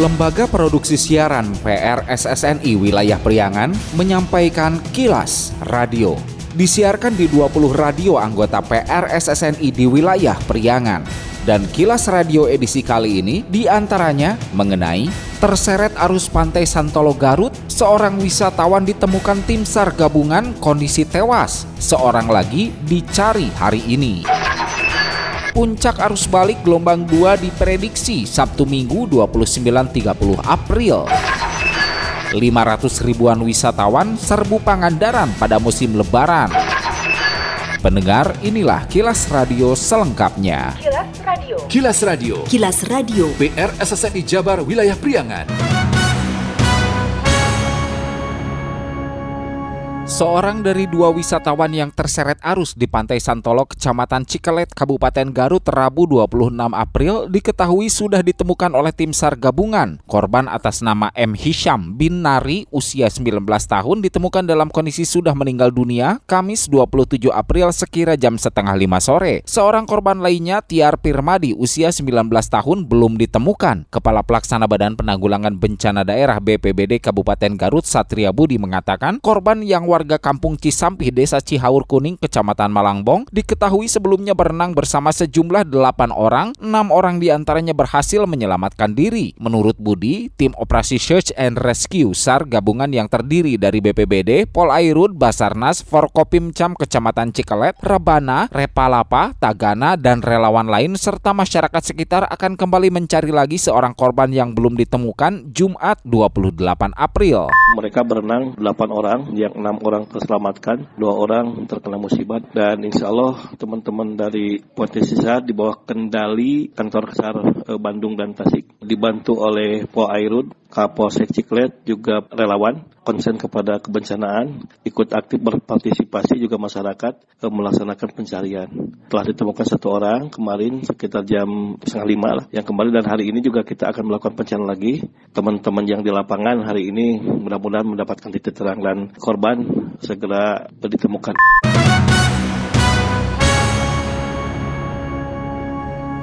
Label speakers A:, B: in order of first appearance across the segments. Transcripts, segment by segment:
A: Lembaga Produksi Siaran PRSSNI Wilayah Priangan menyampaikan kilas radio. Disiarkan di 20 radio anggota PRSSNI di wilayah Priangan. Dan kilas radio edisi kali ini di antaranya mengenai terseret arus pantai Santolo Garut, seorang wisatawan ditemukan tim SAR gabungan kondisi tewas, seorang lagi dicari hari ini. Puncak arus balik gelombang 2 diprediksi Sabtu Minggu 29-30 April. 500 ribuan wisatawan serbu Pangandaran pada musim lebaran. Pendengar, inilah kilas radio selengkapnya.
B: Kilas Radio.
C: Kilas Radio.
D: Kilas Radio.
C: PR SSNI Jabar Wilayah Priangan.
A: Seorang dari dua wisatawan yang terseret arus di Pantai Santolo, Kecamatan Cikelet, Kabupaten Garut, Rabu 26 April diketahui sudah ditemukan oleh tim SAR gabungan. Korban atas nama M. Hisham bin Nari, usia 19 tahun, ditemukan dalam kondisi sudah meninggal dunia Kamis 27 April sekira jam setengah lima sore. Seorang korban lainnya, Tiar Pirmadi, usia 19 tahun, belum ditemukan. Kepala Pelaksana Badan Penanggulangan Bencana Daerah BPBD Kabupaten Garut, Satria Budi mengatakan korban yang warga kampung Cisampih, Desa Cihaur Kuning, Kecamatan Malangbong, diketahui sebelumnya berenang bersama sejumlah delapan orang, enam orang di antaranya berhasil menyelamatkan diri. Menurut Budi, tim operasi Search and Rescue SAR gabungan yang terdiri dari BPBD, Polairut, Basarnas, Forkopimcam Kecamatan Cikelet, Rebana, Repalapa, Tagana, dan relawan lain serta masyarakat sekitar akan kembali mencari lagi seorang korban yang belum ditemukan Jumat 28 April.
E: Mereka berenang 8 orang, yang 6 orang terselamatkan, dua orang terkena musibah. Dan insya Allah teman-teman dari potensi SAR di bawah kendali kantor SAR eh, Bandung dan Tasik dibantu oleh Po Airud, Kapolsek Ciklet juga relawan konsen kepada kebencanaan, ikut aktif berpartisipasi juga masyarakat melaksanakan pencarian. Telah ditemukan satu orang kemarin sekitar jam setengah lima lah yang kembali dan hari ini juga kita akan melakukan pencarian lagi. Teman-teman yang di lapangan hari ini mudah-mudahan mendapatkan titik terang dan korban segera ditemukan.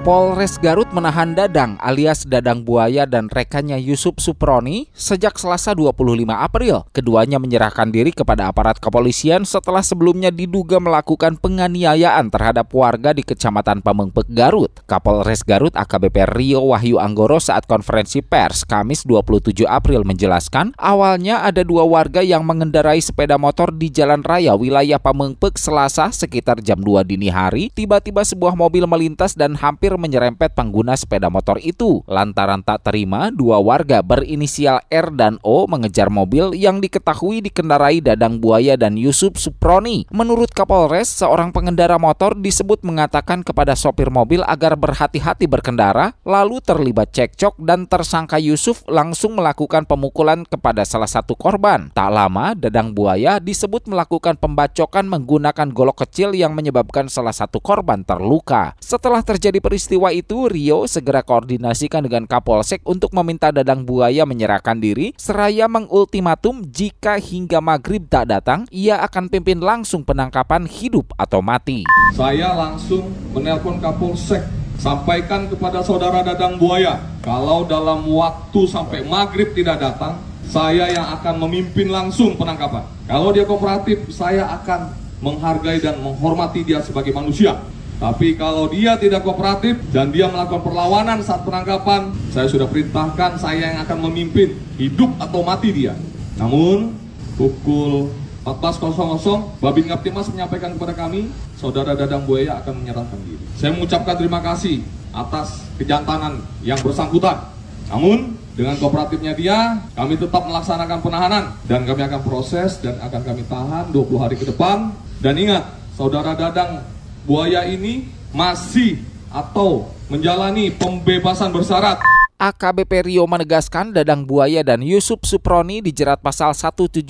A: Polres Garut menahan Dadang alias Dadang Buaya dan rekannya Yusuf Suproni sejak Selasa 25 April. Keduanya menyerahkan diri kepada aparat kepolisian setelah sebelumnya diduga melakukan penganiayaan terhadap warga di Kecamatan Pamengpek Garut. Kapolres Garut AKBP Rio Wahyu Anggoro saat konferensi pers Kamis 27 April menjelaskan, awalnya ada dua warga yang mengendarai sepeda motor di jalan raya wilayah Pamengpek Selasa sekitar jam 2 dini hari, tiba-tiba sebuah mobil melintas dan hampir menyerempet pengguna sepeda motor itu. Lantaran tak terima, dua warga berinisial R dan O mengejar mobil yang diketahui dikendarai Dadang Buaya dan Yusuf Suproni. Menurut Kapolres, seorang pengendara motor disebut mengatakan kepada sopir mobil agar berhati-hati berkendara, lalu terlibat cekcok dan tersangka Yusuf langsung melakukan pemukulan kepada salah satu korban. Tak lama, Dadang Buaya disebut melakukan pembacokan menggunakan golok kecil yang menyebabkan salah satu korban terluka. Setelah terjadi peristiwa peristiwa itu, Rio segera koordinasikan dengan Kapolsek untuk meminta Dadang Buaya menyerahkan diri, seraya mengultimatum jika hingga maghrib tak datang, ia akan pimpin langsung penangkapan hidup atau mati.
F: Saya langsung menelpon Kapolsek sampaikan kepada saudara Dadang Buaya, kalau dalam waktu sampai maghrib tidak datang, saya yang akan memimpin langsung penangkapan. Kalau dia kooperatif, saya akan menghargai dan menghormati dia sebagai manusia. Tapi kalau dia tidak kooperatif dan dia melakukan perlawanan saat penangkapan, saya sudah perintahkan saya yang akan memimpin hidup atau mati dia. Namun pukul 14.00 Babin Ngaptimas menyampaikan kepada kami, saudara Dadang Buaya akan menyerahkan diri. Saya mengucapkan terima kasih atas kejantanan yang bersangkutan. Namun dengan kooperatifnya dia, kami tetap melaksanakan penahanan dan kami akan proses dan akan kami tahan 20 hari ke depan. Dan ingat, saudara Dadang buaya ini masih atau menjalani pembebasan bersyarat.
A: AKBP Rio menegaskan Dadang Buaya dan Yusuf Suproni dijerat pasal 170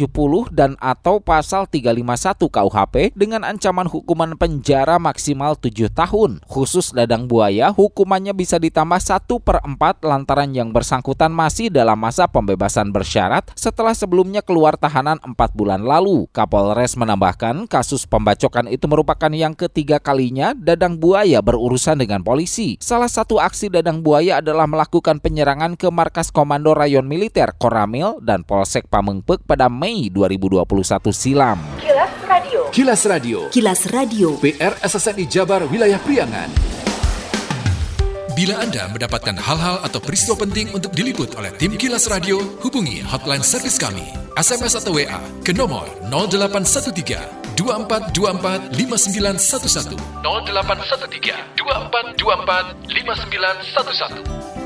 A: dan atau pasal 351 KUHP dengan ancaman hukuman penjara maksimal 7 tahun. Khusus Dadang Buaya, hukumannya bisa ditambah 1 per 4 lantaran yang bersangkutan masih dalam masa pembebasan bersyarat setelah sebelumnya keluar tahanan 4 bulan lalu. Kapolres menambahkan kasus pembacokan itu merupakan yang ketiga kalinya Dadang Buaya berurusan dengan polisi. Salah satu aksi Dadang Buaya adalah melakukan melakukan penyerangan ke markas Komando Rayon Militer Koramil dan Polsek Pamengpek pada Mei 2021 silam.
C: Kilas Radio. Kilas Radio.
B: Kilas Radio.
C: PR SSNI Jabar Wilayah Priangan.
D: Bila Anda mendapatkan hal-hal atau peristiwa penting untuk diliput oleh tim Kilas Radio, hubungi hotline servis kami, SMS atau WA ke nomor 0813 2424 5911 0813 2424 5911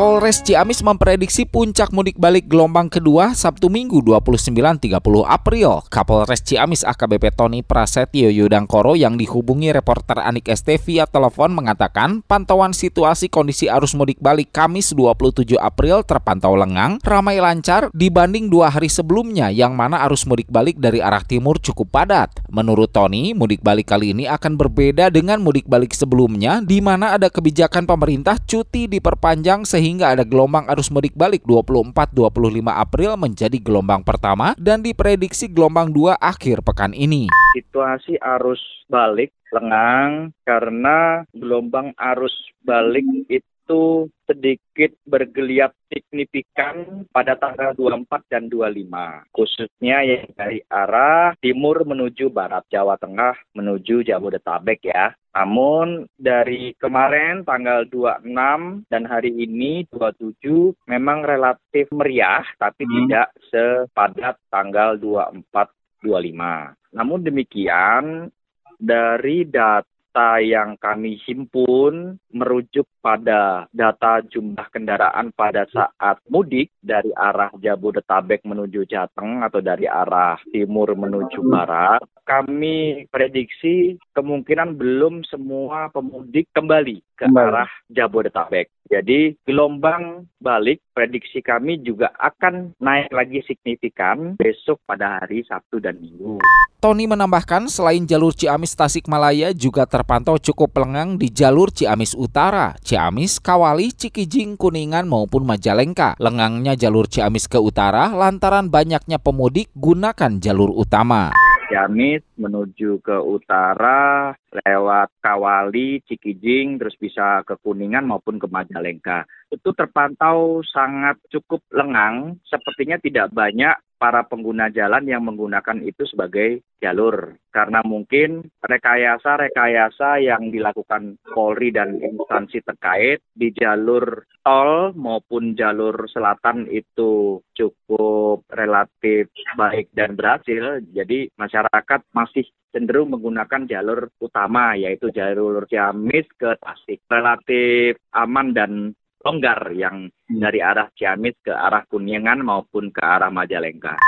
A: Polres Ciamis memprediksi puncak mudik balik gelombang kedua Sabtu Minggu 29-30 April. Kapolres Ciamis AKBP Tony Prasetyo Yudangkoro yang dihubungi reporter Anik ST via telepon mengatakan pantauan situasi kondisi arus mudik balik Kamis 27 April terpantau lengang, ramai lancar dibanding dua hari sebelumnya yang mana arus mudik balik dari arah timur cukup padat. Menurut Tony, mudik balik kali ini akan berbeda dengan mudik balik sebelumnya di mana ada kebijakan pemerintah cuti diperpanjang sehingga sehingga ada gelombang arus mudik balik 24-25 April menjadi gelombang pertama dan diprediksi gelombang 2 akhir pekan ini.
G: Situasi arus balik lengang karena gelombang arus balik itu itu sedikit bergeliat signifikan pada tanggal 24 dan 25. Khususnya yang dari arah timur menuju barat Jawa Tengah menuju Jabodetabek ya. Namun dari kemarin tanggal 26 dan hari ini 27 memang relatif meriah tapi hmm. tidak sepadat tanggal 24 25. Namun demikian dari data data yang kami himpun merujuk pada data jumlah kendaraan pada saat mudik dari arah Jabodetabek menuju Jateng atau dari arah timur menuju barat. Kami prediksi kemungkinan belum semua pemudik kembali ke arah Jabodetabek. Jadi gelombang balik prediksi kami juga akan naik lagi signifikan besok pada hari Sabtu dan Minggu.
A: Tony menambahkan selain jalur Ciamis Tasikmalaya juga terpantau cukup lengang di jalur Ciamis Utara, Ciamis, Kawali, Cikijing, Kuningan maupun Majalengka. Lengangnya jalur Ciamis ke utara lantaran banyaknya pemudik gunakan jalur utama.
G: Ciamis menuju ke utara lewat Kawali, Cikijing, terus bisa ke Kuningan maupun ke Majalengka. Itu terpantau sangat cukup lengang, sepertinya tidak banyak para pengguna jalan yang menggunakan itu sebagai jalur. Karena mungkin rekayasa-rekayasa yang dilakukan Polri dan instansi terkait di jalur tol maupun jalur selatan itu cukup relatif baik dan berhasil. Jadi masyarakat masih cenderung menggunakan jalur utama yaitu jalur Ciamis ke Tasik. Relatif aman dan longgar yang hmm. dari arah Ciamis ke arah Kuningan maupun ke arah Majalengka.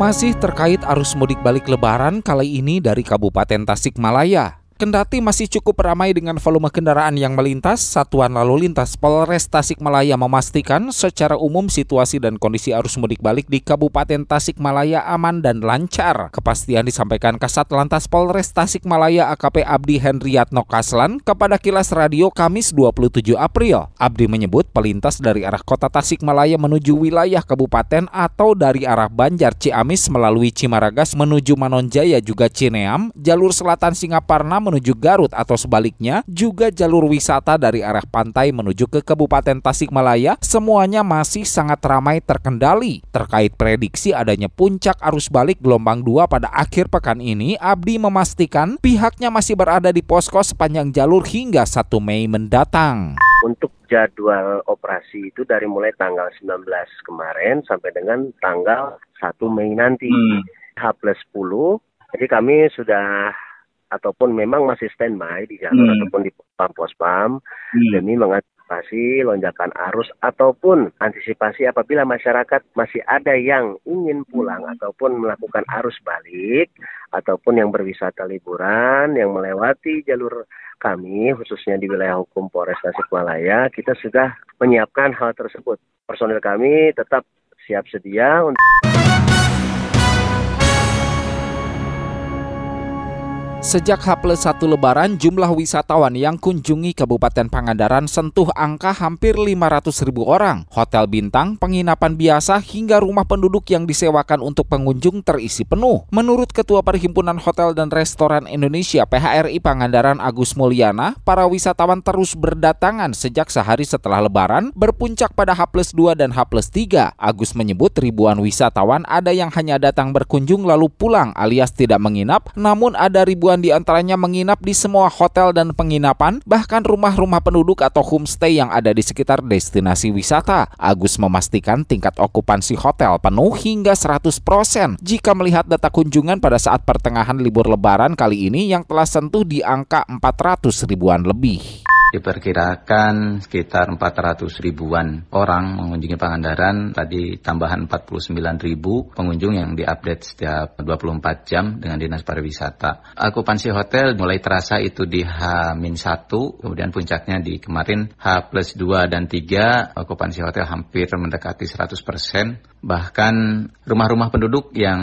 A: Masih terkait arus mudik balik lebaran kali ini dari Kabupaten Tasikmalaya. Kendati masih cukup ramai dengan volume kendaraan yang melintas, Satuan Lalu Lintas Polres Tasikmalaya memastikan secara umum situasi dan kondisi arus mudik balik di Kabupaten Tasikmalaya aman dan lancar. Kepastian disampaikan Kasat Lantas Polres Tasikmalaya AKP Abdi Hendriatno Kaslan kepada Kilas Radio Kamis 27 April. Abdi menyebut pelintas dari arah kota Tasikmalaya menuju wilayah kabupaten atau dari arah Banjar Ciamis melalui Cimaragas menuju Manonjaya juga Cineam, jalur selatan Singaparna Garut atau sebaliknya, juga jalur wisata dari arah pantai menuju ke Kabupaten Tasikmalaya, semuanya masih sangat ramai terkendali. Terkait prediksi adanya puncak arus balik gelombang 2 pada akhir pekan ini, Abdi memastikan pihaknya masih berada di posko sepanjang jalur hingga 1 Mei mendatang.
H: Untuk jadwal operasi itu dari mulai tanggal 19 kemarin sampai dengan tanggal 1 Mei nanti. Hmm. H plus 10. Jadi kami sudah ataupun memang masih standby di jalur hmm. ataupun di pos-pam hmm. demi mengantisipasi lonjakan arus ataupun antisipasi apabila masyarakat masih ada yang ingin pulang ataupun melakukan arus balik ataupun yang berwisata liburan yang melewati jalur kami khususnya di wilayah hukum Polres Tasikmalaya kita sudah menyiapkan hal tersebut. Personil kami tetap siap sedia untuk
A: Sejak H plus 1 lebaran, jumlah wisatawan yang kunjungi Kabupaten Pangandaran sentuh angka hampir 500 ribu orang. Hotel bintang, penginapan biasa, hingga rumah penduduk yang disewakan untuk pengunjung terisi penuh. Menurut Ketua Perhimpunan Hotel dan Restoran Indonesia PHRI Pangandaran Agus Mulyana, para wisatawan terus berdatangan sejak sehari setelah lebaran, berpuncak pada H plus 2 dan H plus 3. Agus menyebut ribuan wisatawan ada yang hanya datang berkunjung lalu pulang alias tidak menginap, namun ada ribuan ribuan di antaranya menginap di semua hotel dan penginapan, bahkan rumah-rumah penduduk atau homestay yang ada di sekitar destinasi wisata. Agus memastikan tingkat okupansi hotel penuh hingga 100% jika melihat data kunjungan pada saat pertengahan libur lebaran kali ini yang telah sentuh di angka 400 ribuan lebih
B: diperkirakan sekitar 400 ribuan orang mengunjungi Pangandaran. Tadi tambahan 49 ribu pengunjung yang diupdate setiap 24 jam dengan Dinas Pariwisata. Akupansi hotel mulai terasa itu di H-1, kemudian puncaknya di kemarin H plus 2 dan 3, akupansi hotel hampir mendekati 100 persen. Bahkan rumah-rumah penduduk yang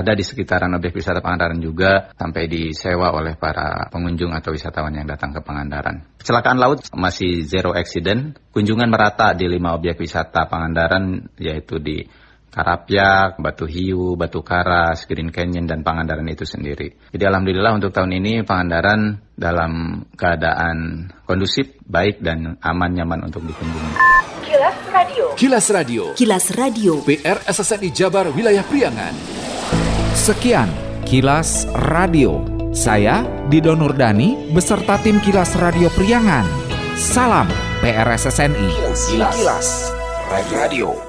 B: ada di sekitaran objek wisata Pangandaran juga sampai disewa oleh para pengunjung atau wisatawan yang datang ke Pangandaran. Kecelakaan laut masih zero accident, kunjungan merata di lima objek wisata Pangandaran yaitu di Karapyak, Batu Hiu, Batu Karas, Green Canyon, dan Pangandaran itu sendiri. Jadi Alhamdulillah untuk tahun ini Pangandaran dalam keadaan kondusif, baik, dan aman nyaman untuk dikunjungi.
C: Kilas Radio. Kilas Radio.
I: Kilas Radio.
C: PR SSNI Jabar Wilayah Priangan.
A: Sekian Kilas Radio. Saya Dido Nurdani beserta tim Kilas Radio Priangan. Salam PRSSNI.
C: Kilas, Kilas. Kilas. Radio.